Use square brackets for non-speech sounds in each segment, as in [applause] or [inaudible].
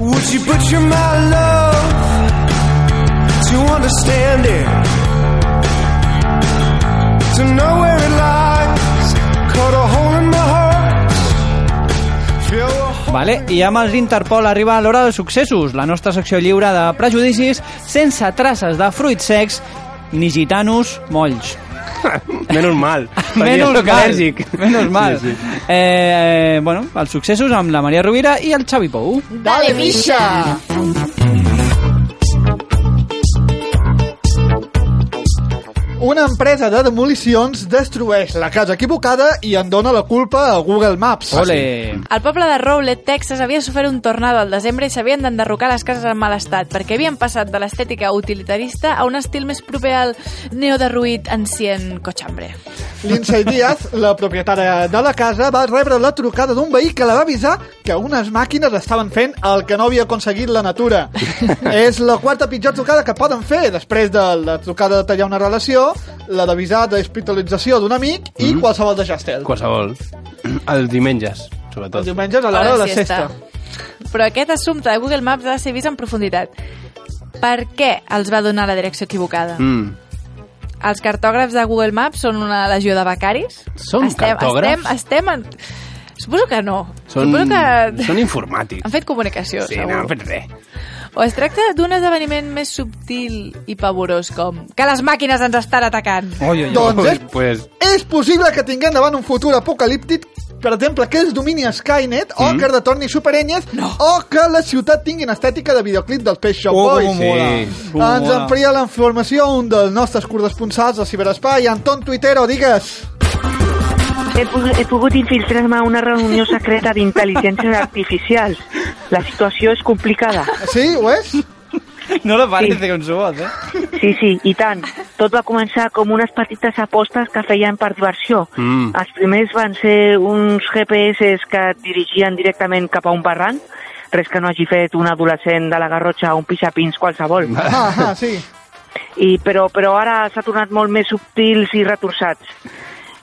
Would you butcher my love to understand it? To know where it lies, cut a hole in my heart. Vale, i amb els Interpol arriba l'hora dels successos, la nostra secció lliure de prejudicis, sense traces de fruits secs ni gitanos molls. [laughs] Menos mal. [laughs] Menos mal. al·lèrgic. Menos mal. Sí, sí. Eh, bueno, els successos amb la Maria Rovira i el Xavi Pou. Dale, Misha! Una empresa de demolicions destrueix la casa equivocada i en dona la culpa a Google Maps. Ole! El poble de Rowlett, Texas, havia sofert un tornado al desembre i s'havien d'enderrocar les cases en mal estat, perquè havien passat de l'estètica utilitarista a un estil més proper al neoderruït ancient cochambre. Lindsay Díaz, la propietària de la casa, va rebre la trucada d'un veí que la va avisar que unes màquines estaven fent el que no havia aconseguit la natura. [laughs] És la quarta pitjor trucada que poden fer, després de la trucada de tallar una relació, la d'avisar d'hospitalització d'un amic i Mhm. qualsevol de Jastel. Qualsevol. Els diumenges, sobretot. Els diumenges a l'hora de la sexta. Però aquest assumpte de Google Maps ha de ser vist en profunditat. Per què els va donar la direcció equivocada? Mm. Els cartògrafs de Google Maps són una legió de becaris? Són estem, cartògrafs? Estem, estem en... Suposo que no. Són, Suposo que són informàtics. han fet comunicació, Sí, segur. no han fet res. O es tracta d'un esdeveniment més subtil i pavorós com que les màquines ens estan atacant. Oi, oi, oi. Doncs és, Pues, és possible que tinguem davant un futur apocalíptic per exemple, que es domini Skynet o Mm. que es retorni Superenyes No. o que la ciutat tinguin estètica de videoclip del Pet Shop Oh, Boys. mola. Sí. Ens amplia la informació un dels nostres corresponsals al ciberespai, Anton Tuitero, digues. He, pu- he pogut infiltrar-me a una reunió secreta d'intel·ligències artificials. La situació és complicada. Sí, ho és? No lo parece con su voz, eh? Sí, sí, i tant. Tot va començar com unes petites apostes que feien per diversió. Mm. Els primers van ser uns GPS que et dirigien directament cap a un barranc, res que no hagi fet un adolescent de la Garrotxa o un pixapins qualsevol. Ah, ah, sí. I, però, però ara s'ha tornat molt més subtils i retorçats.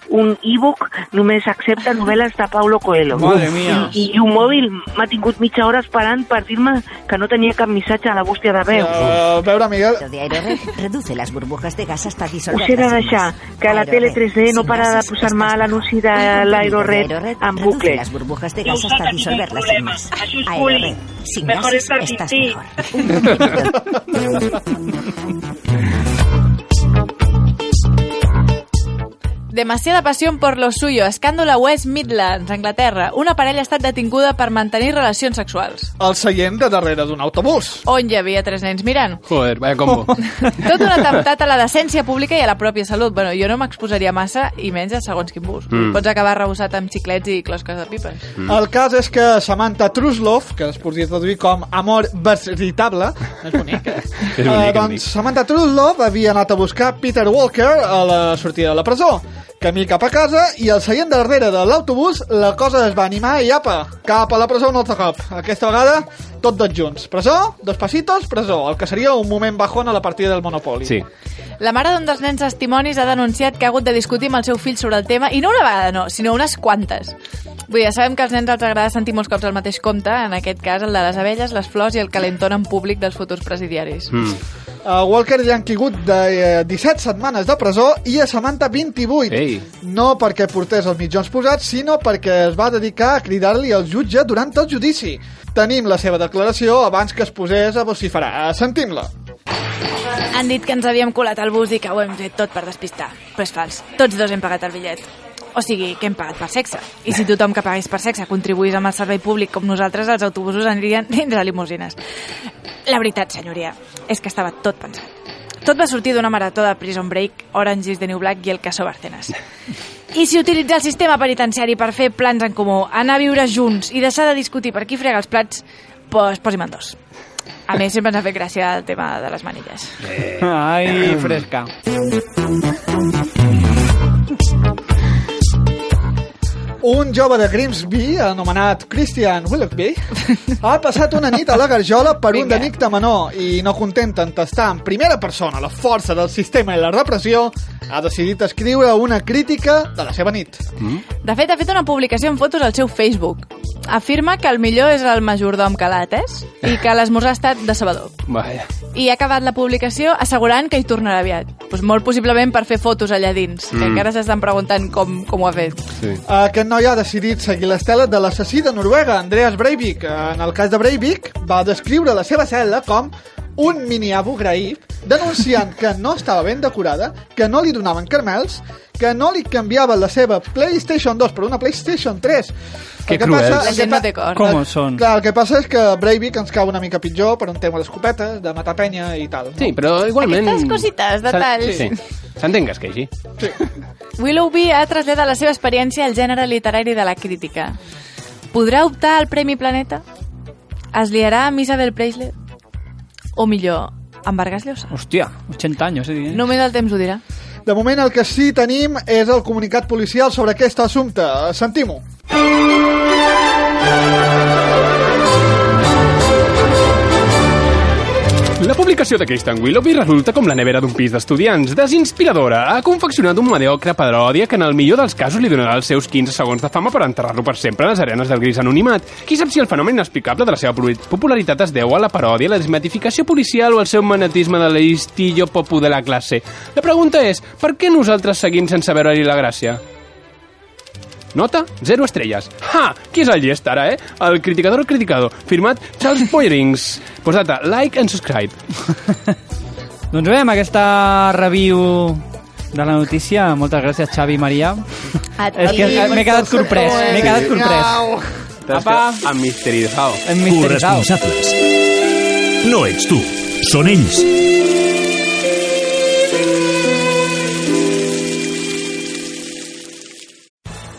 Un e-book només accepta novel·les de Paulo Coelho. Madre mía. I, I un mòbil m'ha tingut mitja hora esperant per dir-me que no tenia cap missatge a la bústia de veu. Uh, a veure, Miguel, de Aerored reduce las burbujas de gas hasta Us he disolverlas. de deixar que la tele 3D no Sin para de posar-me estás l'anunci de l'Aerored Aerored en reduce bucle. las burbujas de gas hasta disolverlas en más. Aerored. Sin gases sin estás ti. mejor. [laughs] Demasiada passió por lo suyo. Escàndol a West Midlands, Anglaterra. Una parella ha estat detinguda per mantenir relacions sexuals. el seient de darrere d'un autobús. On hi havia tres nens mirant. Joder, vaya combo. [laughs] [laughs] Tot un atemptat a la decència pública i a la pròpia salut. Bueno, jo no m'exposaria massa, i menys a segons quin bus. Mm. Pots acabar rebossat amb xiclets i closques de pipes. El cas és que Samantha Truslov, que es podria traduir com amor veritable, és bonic, eh? [laughs] És bonic, és doncs bonic. Samantha Truslov havia anat a buscar Peter Walker a la sortida de la presó. Camí cap a casa i al seient darrere de l'autobús la cosa es va animar i apa, cap a la presó un altre cop. Aquesta vegada tots dos junts. Presó, dos pasitos, presó. El que seria un moment bajón a la partida del Monopoly. Sí. La mare d'un dels nens testimonis ha denunciat que ha hagut de discutir amb el seu fill sobre el tema, i no una vegada no, sinó unes quantes. Vull dir, ja sabem que als nens els agrada sentir molts cops el mateix compte, en aquest cas el de les abelles, les flors i el calentón en públic dels futurs presidiaris. Mm. A Walker li han caigut de eh, 17 setmanes de presó i a Samantha 28. Ei. No perquè portés els mitjons posats, sinó perquè es va dedicar a cridar-li al jutge durant el judici. Tenim la seva declaració abans que es posés a vociferar. Sentim-la. Han dit que ens havíem colat al bus i que ho hem fet tot per despistar. Però és fals. Tots dos hem pagat el bitllet. O sigui, que hem pagat per sexe. I si tothom que pagués per sexe contribuís amb el servei públic com nosaltres, els autobusos anirien [laughs] dins de limusines. La veritat, senyoria, és que estava tot pensat. Tot va sortir d'una marató de Prison Break, Orange is the New Black i El Caso Bárcenas. I si utilitzar el sistema penitenciari per fer plans en comú, anar a viure junts i deixar de discutir per qui frega els plats, pues, posi'm en dos. A més, sempre ens ha fet gràcia el tema de les manilles. Ai, fresca. Un jove de Grimsby, anomenat Christian Willoughby, ha passat una nit a la garjola per un Vinga. delicte menor i, no content en tastar en primera persona la força del sistema i la repressió, ha decidit escriure una crítica de la seva nit. De fet, ha fet una publicació en fotos al seu Facebook. Afirma que el millor és el majordom calates i que l'esmorzar ha estat decebedor. Vaja. I ha acabat la publicació assegurant que hi tornarà aviat. Pues molt possiblement per fer fotos allà dins, que encara s'estan preguntant com, com ho ha fet. Sí. Aquest noi ha decidit seguir l'estela de l'assassí de Noruega, Andreas Breivik. En el cas de Breivik, va descriure la seva cel·la com un mini Abu Ghraib, denunciant que no estava ben decorada, que no li donaven caramels, que no li canviaven la seva PlayStation 2 per una PlayStation 3. Que que cruels. passa- La gent que no té cor. Com són? Clar, el que passa és que Breivik ens cau una mica pitjor per un tema d'escopetes, de matar penya i tal. Sí, però igualment... Aquestes cosites, detalls. Sí, s'entén que es queixi. Willoughby ha traslladat la seva experiència al gènere literari de la crítica. Podrà optar al Premi Planeta? Es liarà amb Isabel Preisler? O millor, amb Vargas Llosa? Hòstia, 80 anys, eh? Només el temps ho dirà. De moment el que sí tenim és el comunicat policial sobre aquest assumpte. Sentim-ho. La publicació de Christian Willoughby resulta com la nevera d'un pis d'estudiants. Desinspiradora. Ha confeccionat un mediocre paròdia que en el millor dels casos li donarà els seus 15 segons de fama per enterrar-lo per sempre a les arenes del gris anonimat. Qui sap si el fenomen inexplicable de la seva popularitat es deu a la paròdia, la desmetificació policial o al seu manetisme de l'estillo popu de la classe. La pregunta és, per què nosaltres seguim sense veure-hi la gràcia? Nota, 0 estrelles. Ha! Qui és el llest ara, eh? El criticador criticado. Firmat Charles Poirings. Postdata, like and subscribe. [laughs] Doncs bé, amb aquesta review de la notícia, moltes gràcies, Xavi i Maria. A És que m'he quedat sorprès, m'he quedat sorprès. Apa. Amb misterizado. Hem misteritzat. Corresponsables. No ets tu, són ells.